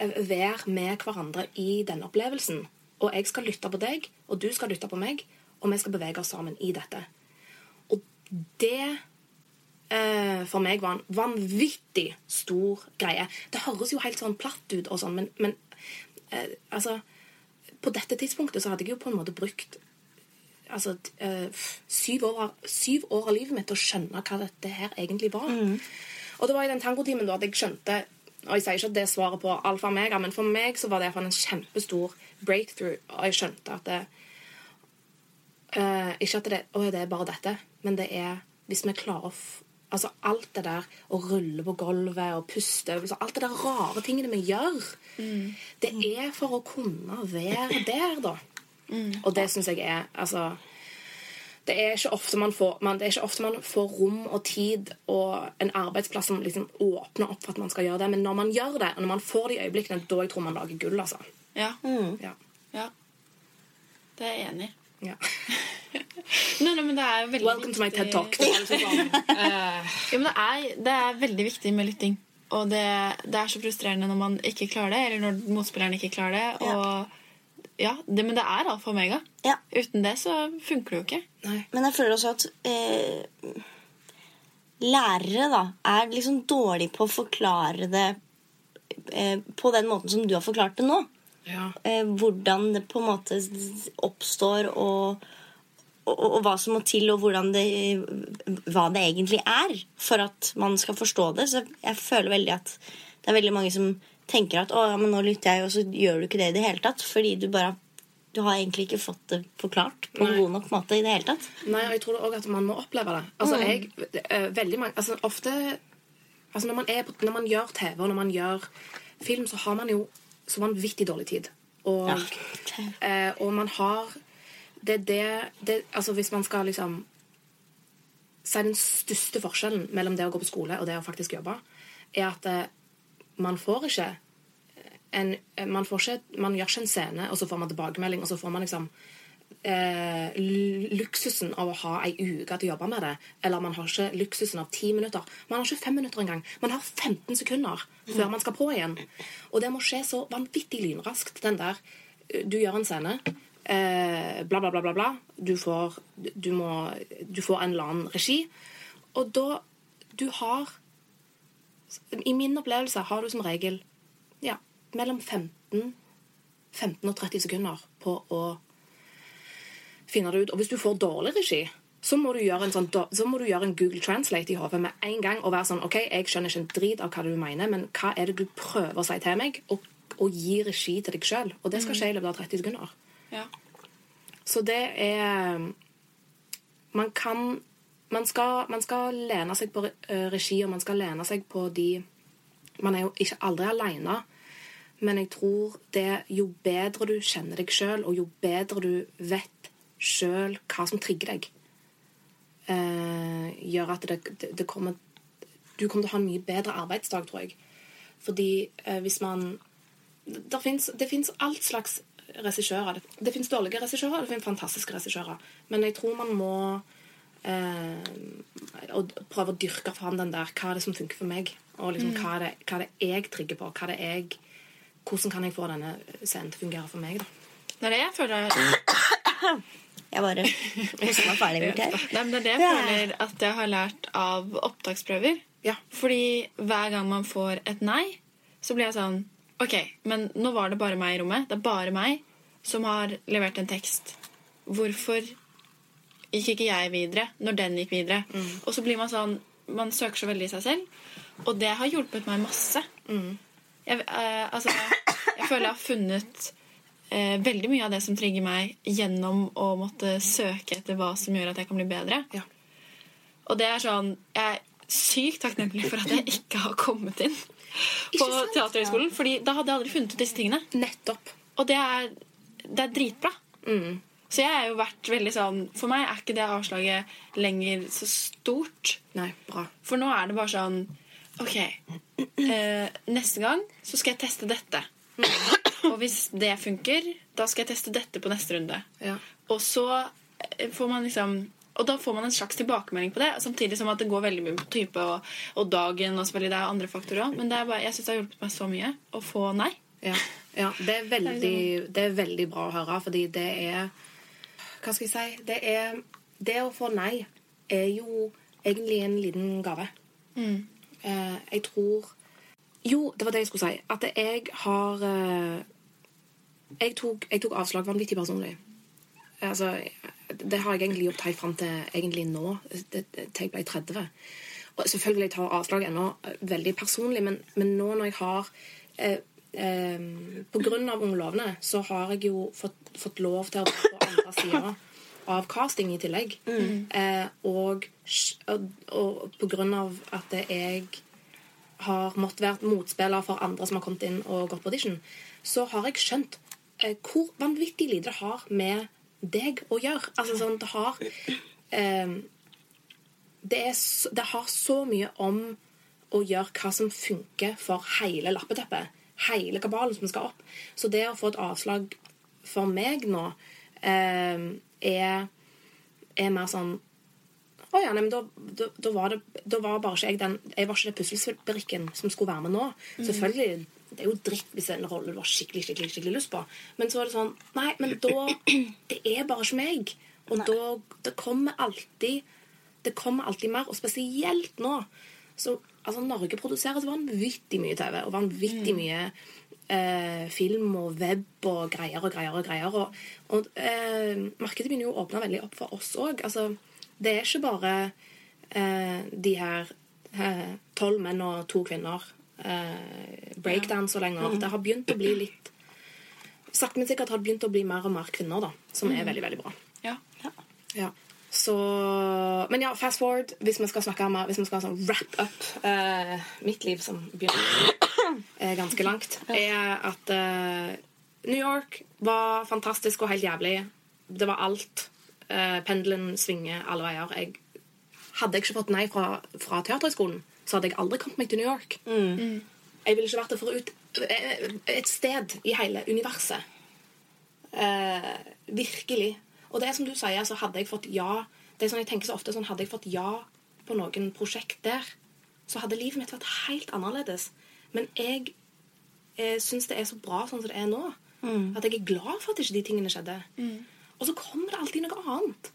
være med hverandre i denne opplevelsen. Og jeg skal lytte på deg, og du skal lytte på meg, og vi skal bevege oss sammen i dette. Og det eh, for meg var en vanvittig stor greie. Det høres jo helt sånn platt ut, og sånn, men, men eh, altså På dette tidspunktet så hadde jeg jo på en måte brukt altså, eh, syv, år, syv år av livet mitt til å skjønne hva dette her egentlig var. Og det var i den tangotimen da at jeg skjønte og jeg sier ikke at det er svaret på alfa og meg men for meg så var det en kjempestor breakthrough. Og jeg skjønte at det, uh, Ikke at det, å, det er bare dette, men det er hvis vi klarer å Altså alt det der å rulle på gulvet og puste øvelser, Alt det der rare tingene vi gjør, det er for å kunne være der, da. Og det syns jeg er Altså det er, ikke ofte man får, man, det er ikke ofte man får rom og tid og en arbeidsplass som liksom åpner opp for at man skal gjøre det. Men når man gjør det, og når man får de øyeblikkene, da jeg tror man lager gull. altså. Ja. Ja. ja. Det er jeg enig i. Ja. Nei, nei, men det er veldig Welcome to my TED Talk. Ja, men det er, det er veldig viktig med lytting. Og det, det er så frustrerende når man ikke klarer det, eller når motspilleren ikke klarer det. Og ja, det, Men det er alfa og omega. Ja. Uten det så funker det jo ikke. Nei. Men jeg føler også at eh, lærere da, er liksom dårlige på å forklare det eh, på den måten som du har forklart det nå. Ja. Eh, hvordan det på en måte oppstår, og, og, og hva som må til, og det, hva det egentlig er for at man skal forstå det. Så jeg føler veldig at det er veldig mange som tenker at å, ja, men nå lytter jeg, og så gjør du ikke det i det hele tatt. Fordi du bare du har egentlig ikke fått det forklart på en god nok måte i det hele tatt. Nei, og jeg tror også at man må oppleve det. Altså, jeg, eh, veldig mange, altså, ofte altså, når, man er når man gjør TV og når man gjør film, så har man jo så vanvittig dårlig tid. Og, Ja. eh, og man har det, er det, det Altså hvis man skal liksom Si den største forskjellen mellom det å gå på skole og det å faktisk jobbe, er at eh, man får ikke en, man, får ikke, man gjør ikke en scene, og så får man tilbakemelding, og så får man liksom eh, luksusen av å ha ei uke til å jobbe med det. Eller man har ikke luksusen av ti minutter. Man har ikke fem minutter engang. Man har 15 sekunder før man skal på igjen. Og det må skje så vanvittig lynraskt, den der eh, Du gjør en scene. Eh, bla, bla, bla, bla, bla. Du får, du, må, du får en eller annen regi. Og da Du har I min opplevelse har du som regel ja, mellom 15, 15 og 30 sekunder på å finne det ut. Og hvis du får dårlig regi, så må, du gjøre en sånn, så må du gjøre en Google Translate i hodet med en gang og være sånn OK, jeg skjønner ikke en drit av hva du mener, men hva er det du prøver å si til meg? Og, og gi regi til deg sjøl. Og det skal skje i løpet av 30 sekunder. Ja. Så det er Man kan Man skal, man skal lene seg på eh, regi, og man skal lene seg på de Man er jo ikke aldri aleine, men jeg tror det jo bedre du kjenner deg sjøl, og jo bedre du vet sjøl hva som trigger deg, eh, gjør at det, det, kommer Du kommer til å ha en mye bedre arbeidsdag, tror jeg. Fordi eh, hvis man finnes, det fins alt slags regissører. Det, det fins dårlige regissører, og det fins fantastiske regissører. Men jeg tror man må eh, og prøve å dyrke fram den der Hva er det som funker for meg? Og liksom, hva, er det, hva er det jeg trigger på? Hva er det jeg, hvordan kan jeg få denne scenen til å fungere for meg? da? Det er det jeg føler Jeg bare hoster meg ferdig bort her. Nei, men det er det jeg føler at jeg har lært av opptaksprøver. Ja. Fordi hver gang man får et nei, så blir jeg sånn Ok, men nå var det bare meg i rommet. Det er bare meg som har levert en tekst. Hvorfor gikk ikke jeg videre når den gikk videre? Og så blir man sånn Man søker så veldig i seg selv. Og det har hjulpet meg masse. Jeg, eh, altså, jeg føler jeg har funnet eh, veldig mye av det som trigger meg, gjennom å måtte søke etter hva som gjør at jeg kan bli bedre. Ja. Og det er sånn Jeg er sykt takknemlig for at jeg ikke har kommet inn på Teaterhøgskolen. Ja. Fordi da hadde jeg aldri funnet ut disse tingene. Nettopp. Og det er, det er dritbra. Så jeg har jo vært veldig sånn For meg er ikke det avslaget lenger så stort. Nei, bra. For nå er det bare sånn OK, eh, neste gang så skal jeg teste dette. Og hvis det funker, da skal jeg teste dette på neste runde. Ja. Og så eh, får man liksom Og da får man en slags tilbakemelding på det, samtidig som at det går veldig mye på type og, og dagen. og selvfølgelig det er andre faktorer også, Men det er bare, jeg syns det har hjulpet meg så mye å få nei. Ja, ja det, er veldig, det er veldig bra å høre, fordi det er Hva skal vi si? Det, er, det å få nei er jo egentlig en liten gave. Eh, jeg tror Jo, det var det jeg skulle si. At jeg har eh, jeg, tok, jeg tok avslag vanvittig personlig. Altså, det har jeg egentlig gjort helt fram til egentlig nå, det- det- til jeg ble 30. Og selvfølgelig tar jeg avslag ennå eh, veldig personlig, men, men nå når jeg har eh, eh, av Unge så har jeg jo fått, fått lov til å være på andre sida av casting i tillegg. Eh, og, og, og på grunn av at jeg har måttet være motspiller for andre som har kommet inn og gått på audition, så har jeg skjønt eh, hvor vanvittig lite det har med deg å gjøre. Altså sånn, det har eh, det, er, det har så mye om å gjøre hva som funker for hele lappeteppet. Hele kabalen som skal opp. Så det å få et avslag for meg nå eh, er, er mer sånn å ja, nei, men da, da, da, var det, da var bare ikke jeg den Jeg var ikke det puslespillbrikken som skulle være med nå. Selvfølgelig, Det er jo dritt hvis en rolle du har skikkelig skikkelig, skikkelig lyst på. Men så er det sånn Nei, men da Det er bare ikke meg. Og da Det kommer alltid Det kommer alltid mer. Og spesielt nå. Så altså, Norge produserer så vanvittig mye TV, og vanvittig mye eh, film og web og greier og greier og greier. Og, og eh, markedet begynner jo å åpne veldig opp for oss òg. Altså, det er ikke bare eh, de her tolv menn og to kvinner eh, breakdance og lenger. Det har begynt å bli litt Sakte, men sikkert har det begynt å bli mer og mer kvinner, da, som er veldig, veldig bra. Ja. Ja. Ja. Så Men ja, fast forward, hvis vi skal snakke om, Hvis vi skal sånn wrap up uh, mitt liv, som begynner er ganske langt, er at uh, New York var fantastisk og helt jævlig. Det var alt. Uh, pendelen svinger alle veier. Jeg, hadde jeg ikke fått nei fra, fra Teaterhøgskolen, så hadde jeg aldri kommet meg til New York. Jeg ville ikke vært der forut eh, et sted i hele universet. Uh, virkelig. Og det er som du sier, så hadde jeg fått ja Det er sånn jeg tenker så ofte sånn, Hadde jeg fått ja på noen prosjekt der, så hadde livet mitt vært helt annerledes. Men jeg jeg syns det er så bra sånn som det er nå. At jeg er glad for at ikke de tingene skjedde. Og så kommer det alltid noe annet.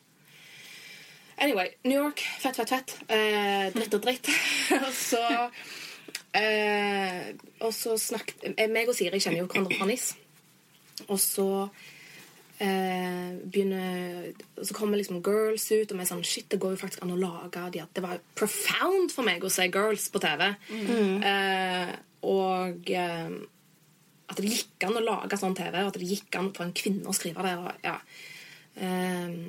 Anyway, New York, fett, fett, fett. Eh, dritt og dritt. og så eh, Og så snakket eh, meg og Siri kjenner jo hverandre fra NIS. Og så eh, begynner så kommer liksom girls ut, og vi er sånn Shit, det går jo faktisk an å lage de at Det var profound for meg å se girls på TV. Eh, og eh, at det gikk an å lage sånn TV, og at det gikk an for en kvinne å skrive det. Og, ja. Eh,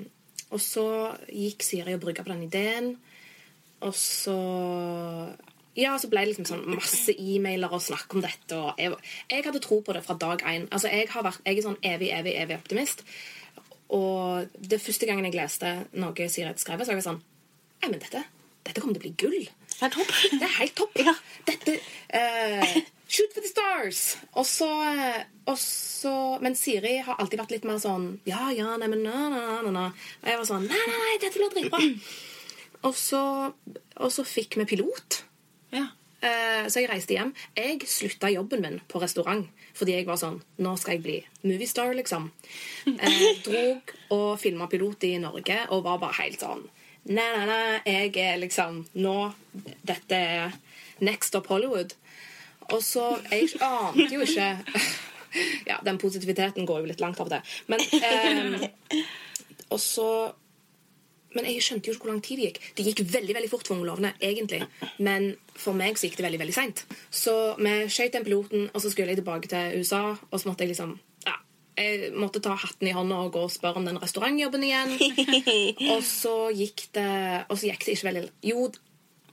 og så gikk Siri og brygga på den ideen. Og så Ja, så ble det liksom sånn masse e-mailer og snakk om dette. Og jeg, jeg hadde tro på det fra dag én. Altså, jeg, har vært, jeg er sånn evig, evig, evig optimist. Og det første gangen jeg leste noe Siri hadde skrevet, så var jeg sånn Nei, men dette, dette kommer til å bli gull. Det er topp. Det er helt topp. Ja. Dette uh, Shoot for the stars! Og så, eh, og så Men Siri har alltid vært litt mer sånn Ja, ja, nei, men na, na, na, na. Og jeg var sånn Nei, nei, nei, dette blir dritbra. Og så, og så fikk vi pilot. Ja. Eh, så jeg reiste hjem. Jeg slutta jobben min på restaurant fordi jeg var sånn Nå skal jeg bli moviestar, liksom. Jeg drog og filma pilot i Norge og var bare helt sånn Nei, nei, nei, jeg er liksom Nå Dette er next up Hollywood. Og så Jeg ante jo ikke Ja, den positiviteten går jo litt langt av det. Men eh, Og så men jeg skjønte jo ikke hvor lang tid det gikk. Det gikk veldig veldig fort for Unge egentlig. Men for meg så gikk det veldig veldig seint. Så vi skjøt den piloten, og så skulle jeg tilbake til USA, og så måtte jeg liksom ja, Jeg måtte ta hatten i hånda og gå og spørre om den restaurantjobben igjen. og så gikk det Og så gikk det ikke veldig Jo,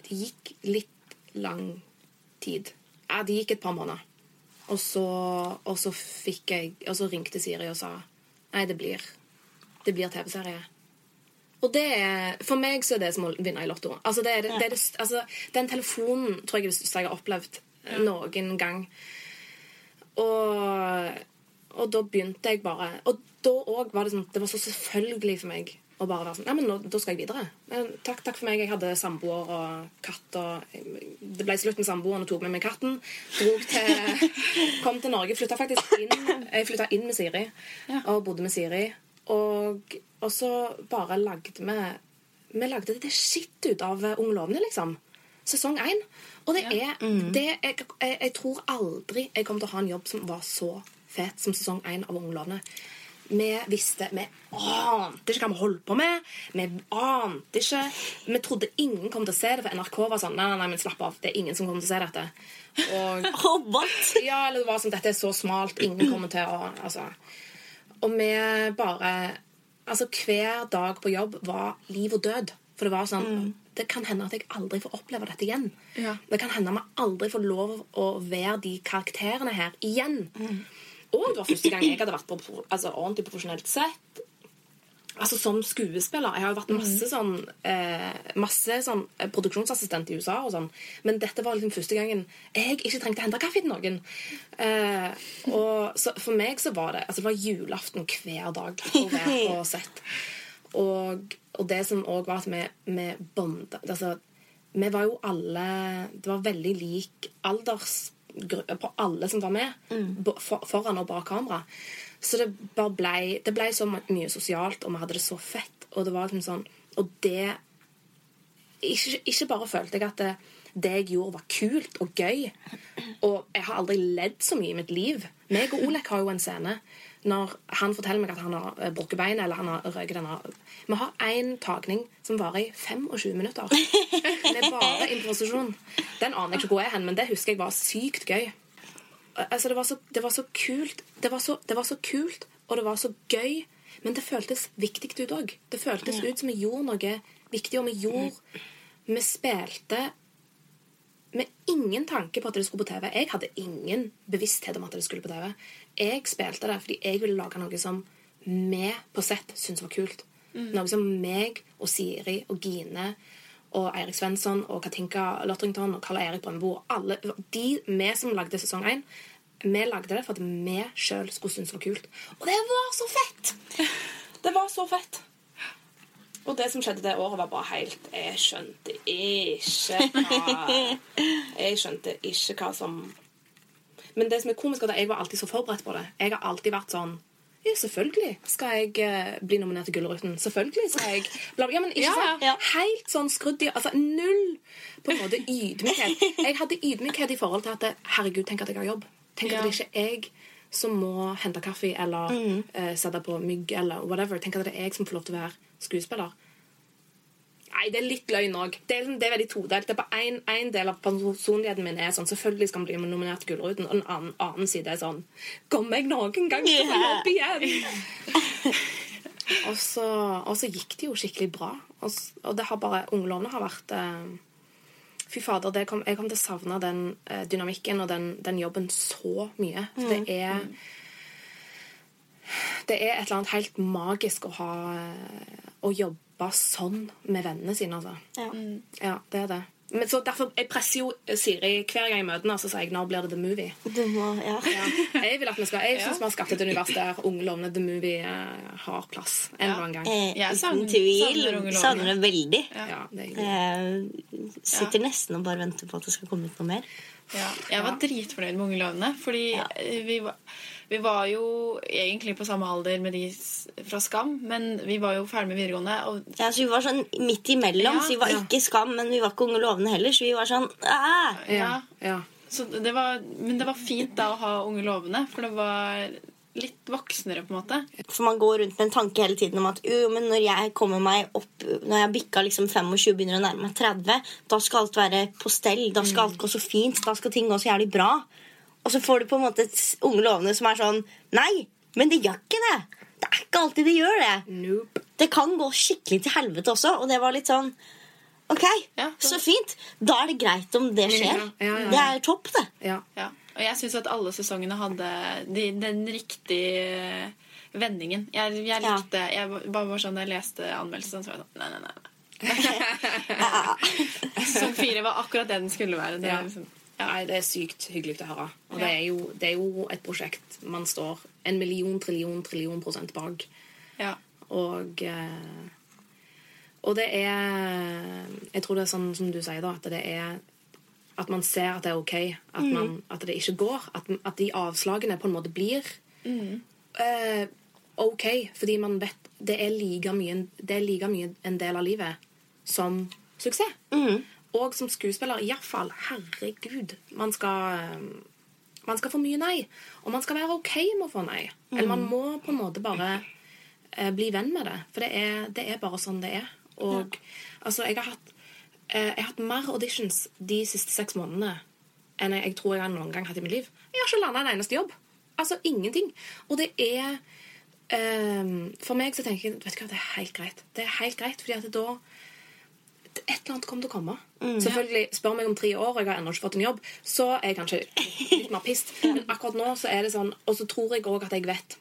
det gikk litt lang tid. Ja, det gikk et par måneder. Og så, og så fikk jeg Og så ringte Siri og sa Nei, det blir Det blir TV-serie. Og det er, For meg så er det som å vinne i Lotto. Altså, det er det, er altså, den telefonen tror jeg er det største jeg har opplevd noen gang. Og, og da begynte jeg bare Og da òg var det sånn Det var så selvfølgelig for meg å bare være sånn Nei, men nå, da skal jeg videre. Men, takk, takk for meg. Jeg hadde samboer og katt. Og det ble slutt med samboeren og tok med meg katten. Til, kom til Norge. Flytta faktisk inn Jeg flytta inn med Siri og bodde med Siri. Og, og så bare lagde vi Vi lagde det skitt ut av Ung lovende, liksom. Sesong én. Og det er det, jeg, jeg, jeg tror aldri jeg kommer til å ha en jobb som var så fet som sesong én av Ung lovende. Vi visste Vi ante ikke hva vi holdt på med. Vi ante ikke Vi trodde ingen kom til å se det, for NRK var sånn Nei, nei, nei, men slapp av. Det er ingen som kommer til å se dette. Og ja, eller det var sånn Dette er så smalt. Ingen kommer til å Altså og vi bare Altså, hver dag på jobb var liv og død. For det var sånn Det kan hende at jeg aldri får oppleve dette igjen. Ja. Det kan hende vi aldri får lov å være de karakterene her igjen. Og det var første gang jeg hadde vært på altså, ordentlig profesjonelt sett. Altså Som skuespiller. Jeg har jo vært masse sånn eh, Masse sånn eh, produksjonsassistent i USA og sånn. Men dette var liksom første gangen jeg ikke trengte å hente kaffe til noen. Eh, og så For meg så var det Altså det var julaften hver dag å være på sett. Og, og det som òg var at vi, vi bonda altså, Vi var jo alle Det var veldig lik aldersgruppe på alle som var med. mm. Foran og bak kamera. Så det bare ble, det ble så mye sosialt, og vi hadde det så fett. Og det var liksom sånn Og det Ikke, ikke bare følte jeg at det, det jeg gjorde, var kult og gøy. Og jeg har aldri ledd så mye i mitt liv. Meg og Olek har jo en scene når han forteller meg at han har eh, brukket beinet, eller han har røket denne Vi har én tagning som varer i 25 minutter. Det er bare improvisasjon. Den aner jeg ikke hvor er hen, men det husker jeg var sykt gøy. Altså, det var så, det var så kult. Det var så, det var så kult, og det var så gøy. Men det føltes viktig ut òg. Det føltes ut som vi gjorde noe viktig, og vi gjorde Vi spilte med ingen tanke på at det skulle på TV. Jeg hadde ingen bevissthet om at det skulle på TV. Jeg spilte det fordi jeg ville lage noe som vi på sett syntes var kult. Noe som meg og Siri og Gine og Eirik Svensson og Katinka Lotrington og Karl Eirik Brøndbo alle, De vi som lagde sesong én, vi lagde det for at vi sjøl skulle synes det var kult. Og det var så fett! Det var så fett. Og det som skjedde det året, var bare helt Jeg skjønte ikke hva Jeg skjønte ikke hva som Men det som er komisk, er at jeg var alltid så forberedt på det. Jeg har alltid vært sånn ja, selvfølgelig skal jeg eh, bli nominert til Gullruten. Selvfølgelig skal jeg. Ja, men ikke Ja, sant? ja. Helt sånn skrudd i Altså null på en måte ydmykhet. Jeg hadde ydmykhet i forhold til at herregud, tenk at jeg har jobb. Tenk Ja. at det ikke er jeg som må hente kaffe eller eh, sette på mygg eller whatever. Tenk at det er jeg som får lov til å være skuespiller. Nei, det er litt løgn òg. Det, liksom- det er veldig todelt. En, en del av personligheten min er sånn Selvfølgelig skal han bli nominert til Gullruten, og en annen, annen side er sånn Kommer jeg noen gang til å opp igjen? og, så, og så gikk det jo skikkelig bra. Og, og det har bare Unglovene har vært eh, Fy fader, det kom, jeg kommer til å savne den eh, dynamikken og den, den jobben så mye. For det er Det er et eller annet helt magisk å ha eh, Å jobbe sånn med vennene sine, altså. Ja. Ja, det er det. Men så derfor, Jeg presser jo Siri hver gang jeg møter henne, så sier jeg 'når blir det The Movie'? Du må, ja. Ja. Jeg vil at vi skal, jeg syns vi har skapt et univers der Unge lovende The Movie eh, har plass en eller annen gang. Eh, uten tvil. savner det veldig. Ja, det er Jeg sitter nesten og bare venter på at det skal komme ut noe mer. Ja, jeg var dritfornøyd med Unge lovende. Fordi eh, vi, var, vi var jo egentlig på samme alder med de fra Skam, men vi var jo ferdig med videregående. Og Ja, så Vi var sånn midt imellom. Ja, så Vi var ja. ikke Skam, men vi var ikke Unge lovende heller. Så vi var sånn Æ! Ja, ja. Så det var, men det var fint da å ha Unge lovende, for det var litt voksnere, på en måte. For man går rundt med en tanke hele tiden om at jo, men når jeg kommer meg opp Når jeg bikka liksom 25 begynner å nærme meg 30, da skal alt være på stell. Da skal alt gå så fint. Da skal ting gå så jævlig bra. Og så får du på en måte et unge lovende som er sånn Nei, men det gjør ikke det. Det er ikke alltid det gjør det. Nope. Det kan gå skikkelig til helvete også, og det var litt sånn Ok, Ja, så- så fint. Da er det greit om det skjer. Ja, ja, ja. Det er topp, det. Ja. Ja. Og jeg syns at alle sesongene hadde de, den riktige vendingen. Jeg, jeg Ja. likte Jeg bare var sånn jeg leste anmeldelsen, så var jeg sånn Nei, nei, nei. nei. Sesong fire var akkurat det den skulle være. Det, Ja. liksom, Nei, det er sykt hyggelig å høre. Og det er, jo, det er jo et prosjekt man står en million, trillion, trillion prosent bak. ja. Og eh, Og det er Jeg tror det er sånn som du sier, da, at det er At man ser at det er OK. At, man, at det ikke går. At, at de avslagene på en måte blir eh, OK. Fordi man vet det er like mye, det er like mye en del av livet som suksess. Og som skuespiller, iallfall. Herregud. Man skal eh, man skal få mye nei. Og man skal være OK med å få nei. Eller man må på en måte bare eh, bli venn med det. For det er, det er bare sånn det er. Og altså, jeg har hatt eh, Jeg har hatt mer auditions de siste seks månedene enn jeg, jeg tror jeg har noen gang hatt i mitt liv. Jeg har ikke landa en eneste jobb. Altså ingenting. Og det er eh, For meg så tenker jeg vet du hva, det er helt greit. Det er helt greit, fordi at da et eller annet kommer til å komme. Selvfølgelig, Spør meg om tre år, og jeg har ennå ikke fått en jobb, så er jeg kanskje litt mer pissed. Men akkurat nå så er det sånn Og så tror jeg òg at jeg vet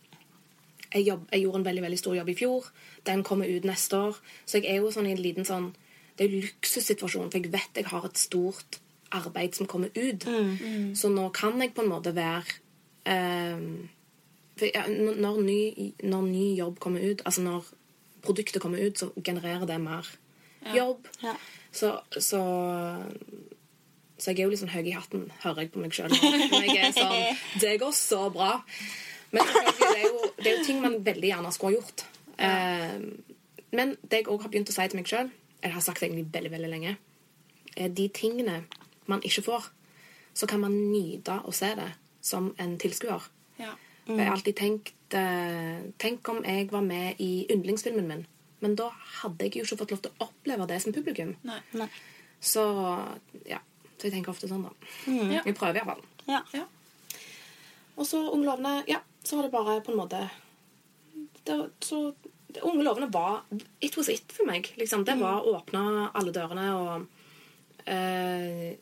jeg, jobb, jeg gjorde en veldig veldig stor jobb i fjor. Den kommer ut neste år. Så jeg er jo sånn i en liten sånn Det er jo luksussituasjon, for jeg vet jeg har et stort arbeid som kommer ut. Så nå kan jeg på en måte være um, for ja, når, ny, når ny jobb kommer ut, altså når produktet kommer ut, så genererer det mer jobb. Ja. Så, så Så jeg er jo litt sånn høy i hatten, hører jeg på meg sjøl. Sånn Det går så bra. Men det er jo, det er jo ting man veldig gjerne skulle ha gjort. Eh, men det jeg òg har begynt å si til meg sjøl, eller har sagt det egentlig veldig veldig lenge, er de tingene man ikke får, så kan man nyte å se det som en tilskuer. Ja. Mm. Jeg har alltid tenkt eh, Tenk om jeg var med i yndlingsfilmen min. Men da hadde jeg jo ikke fått lov til å oppleve det som publikum. Nei. Nei. Så ja. Så jeg tenker ofte sånn, da. Ja. Jeg prøver iallfall. Ja. Ja. Og så Unge lovende Ja, så var det bare på en måte det, så, det, Unge lovende var It was it for meg. Liksom. Det var å åpne alle dørene og eh,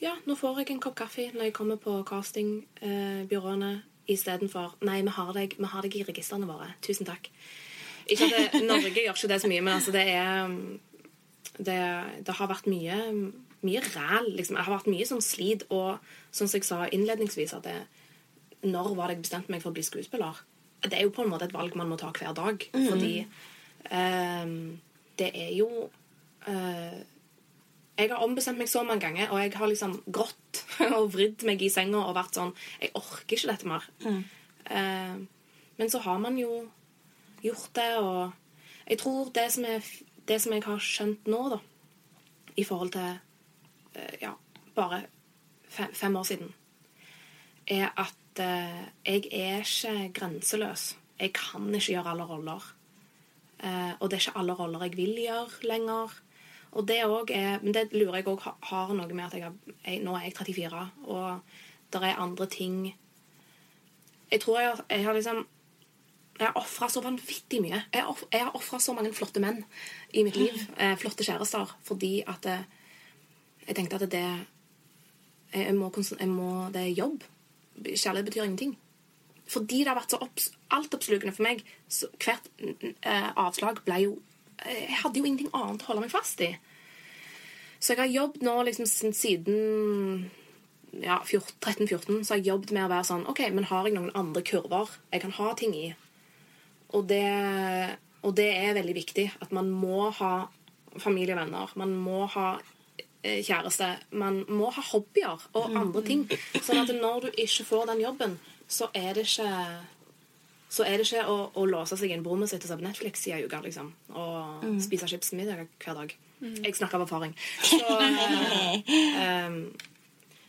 Ja, nå får jeg en kopp kaffe når jeg kommer på castingbyråene Eh, istedenfor Nei, vi har, deg, vi har deg i registrene våre. Tusen takk. Ikke at det, Norge gjør ikke det så mye, men altså det er det, det har vært mye mye ræl. Liksom. Jeg har vært mye sånn slit. Og sånn som jeg sa innledningsvis, at det, når var det jeg bestemte meg for å bli skuespiller? Det er jo på en måte et valg man må ta hver dag. Fordi um, det er jo uh, Jeg har ombestemt meg så mange ganger, og jeg har liksom grått og vridd meg i senga og vært sånn Jeg orker ikke dette mer. Eh, men så har man jo gjort det, og jeg tror det som, er, det som jeg har skjønt nå, da, i forhold til eh, ja, bare fem, fem år siden, er at eh, jeg er ikke grenseløs. Jeg kan ikke gjøre alle roller. Eh, og det er ikke alle roller jeg vil gjøre lenger. Og det er, Men det lurer jeg òg har noe med at jeg, jeg Nå er jeg 34, og det er andre ting Jeg tror jeg, jeg har liksom jeg har ofra så vanvittig mye. Jeg har, off- jeg har ofra så mange flotte menn i mitt liv. Eh, flotte kjærester. Fordi at eh, jeg tenkte at det jeg, jeg må, jeg må, Det er jobb. Kjærlighet betyr ingenting. Fordi det har vært så opps, altoppslukende for meg. Så hvert eh, avslag ble jo eh, Jeg hadde jo ingenting annet å holde meg fast i. Så jeg har jobbet nå liksom siden ja, 13-14 så har jeg jobbet med å være sånn OK, men har jeg noen andre kurver jeg kan ha ting i? Og det, og det er veldig viktig. At man må ha familie og venner. Man må ha eh, kjæreste. Man må ha hobbyer og andre ting. Sånn at når du ikke får den jobben, så er det ikke så er det ikke å, å låse seg inn på rommet sitt og se på Netflix i ei uke liksom, og spise chips middag hver dag. Jeg snakker av erfaring. Så, eh, em,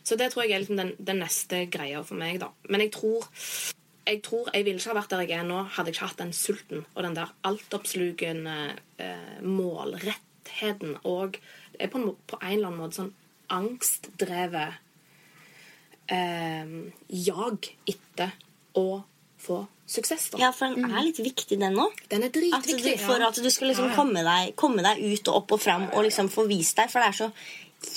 så det tror jeg er liksom den, den neste greia for meg. da. Men jeg tror jeg tror jeg ville ikke ha vært der jeg er nå, hadde jeg ikke hatt den sulten og den der altoppslukende eh, målrettheten og er på en, på en eller annen måte sånn angstdrevet eh, jag etter å få suksess. da. Ja, for den er litt viktig, den òg. Den er At du, for at du skal liksom komme deg, komme deg ut og opp og fram og liksom få vist deg. For det er så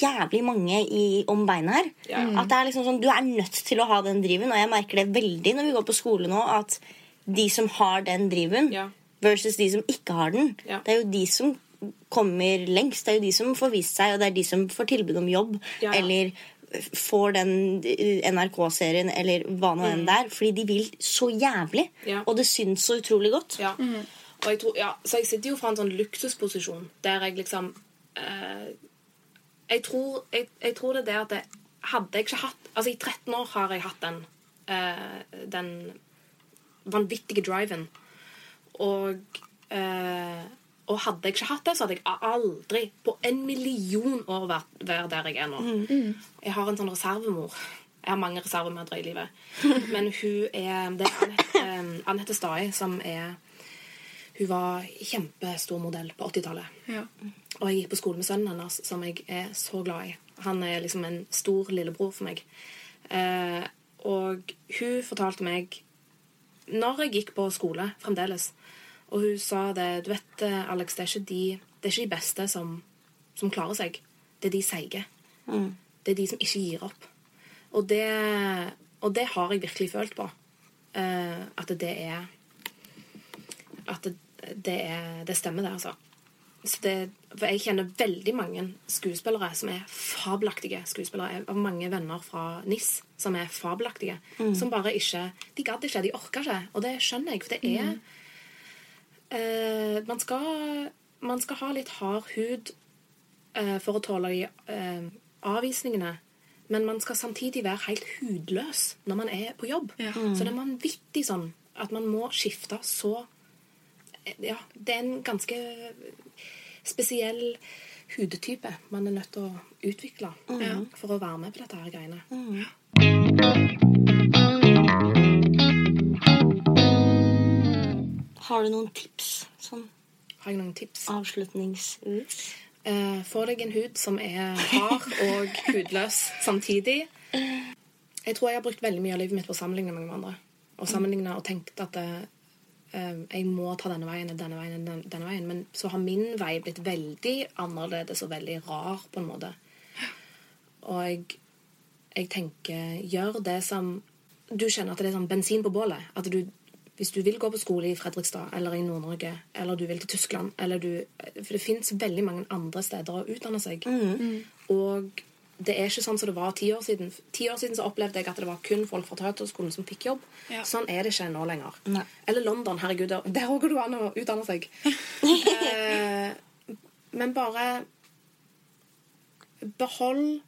jævlig mange i, om beina her. Ja. At det er liksom sånn, Du er nødt til å ha den driven, og jeg merker det veldig når vi går på skole nå, at de som har den driven, Ja. versus de som ikke har den, Ja. det er jo de som kommer lengst. Det er jo de som får vist seg, og det er de som får tilbud om jobb. Eller får den eh, NRK-serien, eller hva nå enn det er. Fordi de vil så jævlig. Mm. Ja. Og det syns så utrolig godt. Ja. Og jeg tror, ja, så jeg sitter jo fra en sånn luksusposisjon der jeg liksom eh, jeg, tror, jeg, jeg tror det er det at det, hadde jeg ikke hatt Altså, i 13 år har jeg hatt den uh, den vanvittige driven. Og uh, og hadde jeg ikke hatt det, så hadde jeg aldri på en million år vært, vært der jeg er nå. Jeg har en sånn reservemor. Jeg har mange reservemødre i livet. Men hun er Det er Anette, eh, Stai som er Hun var kjempestor modell på 80-tallet. Ja. Og jeg gikk på skole med sønnen hennes, som jeg er så glad i. Han er liksom en stor lillebror for meg. Eh, og hun fortalte meg Når jeg gikk på skole fremdeles, og hun sa det Du vet, eh, Alex, det er ikke de, det er ikke de beste som, som klarer seg. Det er de seige. Det er de som ikke gir opp. Og det, og det har jeg virkelig følt på. Eh, at det er At det, det, er, det stemmer, det, altså. Så det, for jeg kjenner veldig mange skuespillere som er fabelaktige skuespillere. Jeg har mange venner fra NIS som er fabelaktige. Som bare ikke De gadd ikke, de orka ikke. Og det skjønner jeg, for det er eh, man, skal, man skal ha litt hard hud eh, for å tåle de eh, avvisningene. Men man skal samtidig være helt hudløs når man er på jobb. Ja. Så det er vanvittig sånn at man må skifte så Ja, det er en ganske spesiell hudtype man er nødt til å utvikle for å være med på dette her greiene. Har du noen tips? Sånn Har jeg noen tips? avslutningsvis? Uh, få deg en hud som er hard og hudløs samtidig. Jeg tror jeg har brukt veldig mye av livet mitt på å sammenligne med andre. Og sammenligne og tenkt at eh, eh, jeg må ta denne veien og denne veien. denne veien. Men så har min vei blitt veldig annerledes og veldig rar på en måte. Og jeg, jeg tenker gjør det som Du kjenner at det er sånn bensin på bålet. At du hvis du vil gå på skole i Fredrikstad eller i Nord-Norge, eller du vil til Tyskland eller du, For det fins veldig mange andre steder å utdanne seg. Og det er ikke sånn som det var ti år siden. Ti år siden så opplevde jeg at det var kun folk fra Teaterskolen som fikk jobb. Ja. Sånn er det ikke nå lenger. Nei. Eller London. Herregud, der òg går det an å utdanne seg. eh, men bare Behold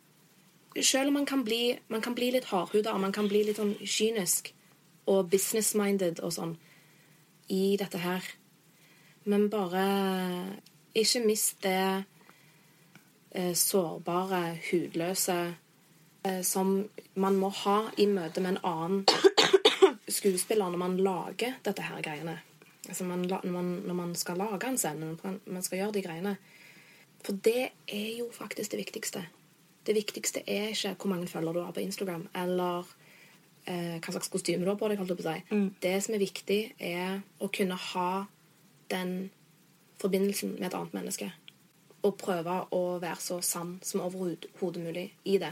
Selv om man kan bli, man kan bli litt hardhuda, man kan bli litt sånn kynisk og business-minded og sånn i dette her. Men bare ikke mist det sårbare, hudløse eh, som man må ha i møte med en annen skuespiller når man lager dette her greiene. Altså man, når, man, når man skal lage en scene, når man- skal gjøre de greiene. For det er jo faktisk det viktigste. Det viktigste er ikke hvor mange følgere du har på Instagram, eller eh, hva slags kostyme du har på deg. holdt jeg på å si. Det som er viktig, er å kunne ha den forbindelsen med et annet menneske. Og prøve å være så sann som overhodet mulig i det.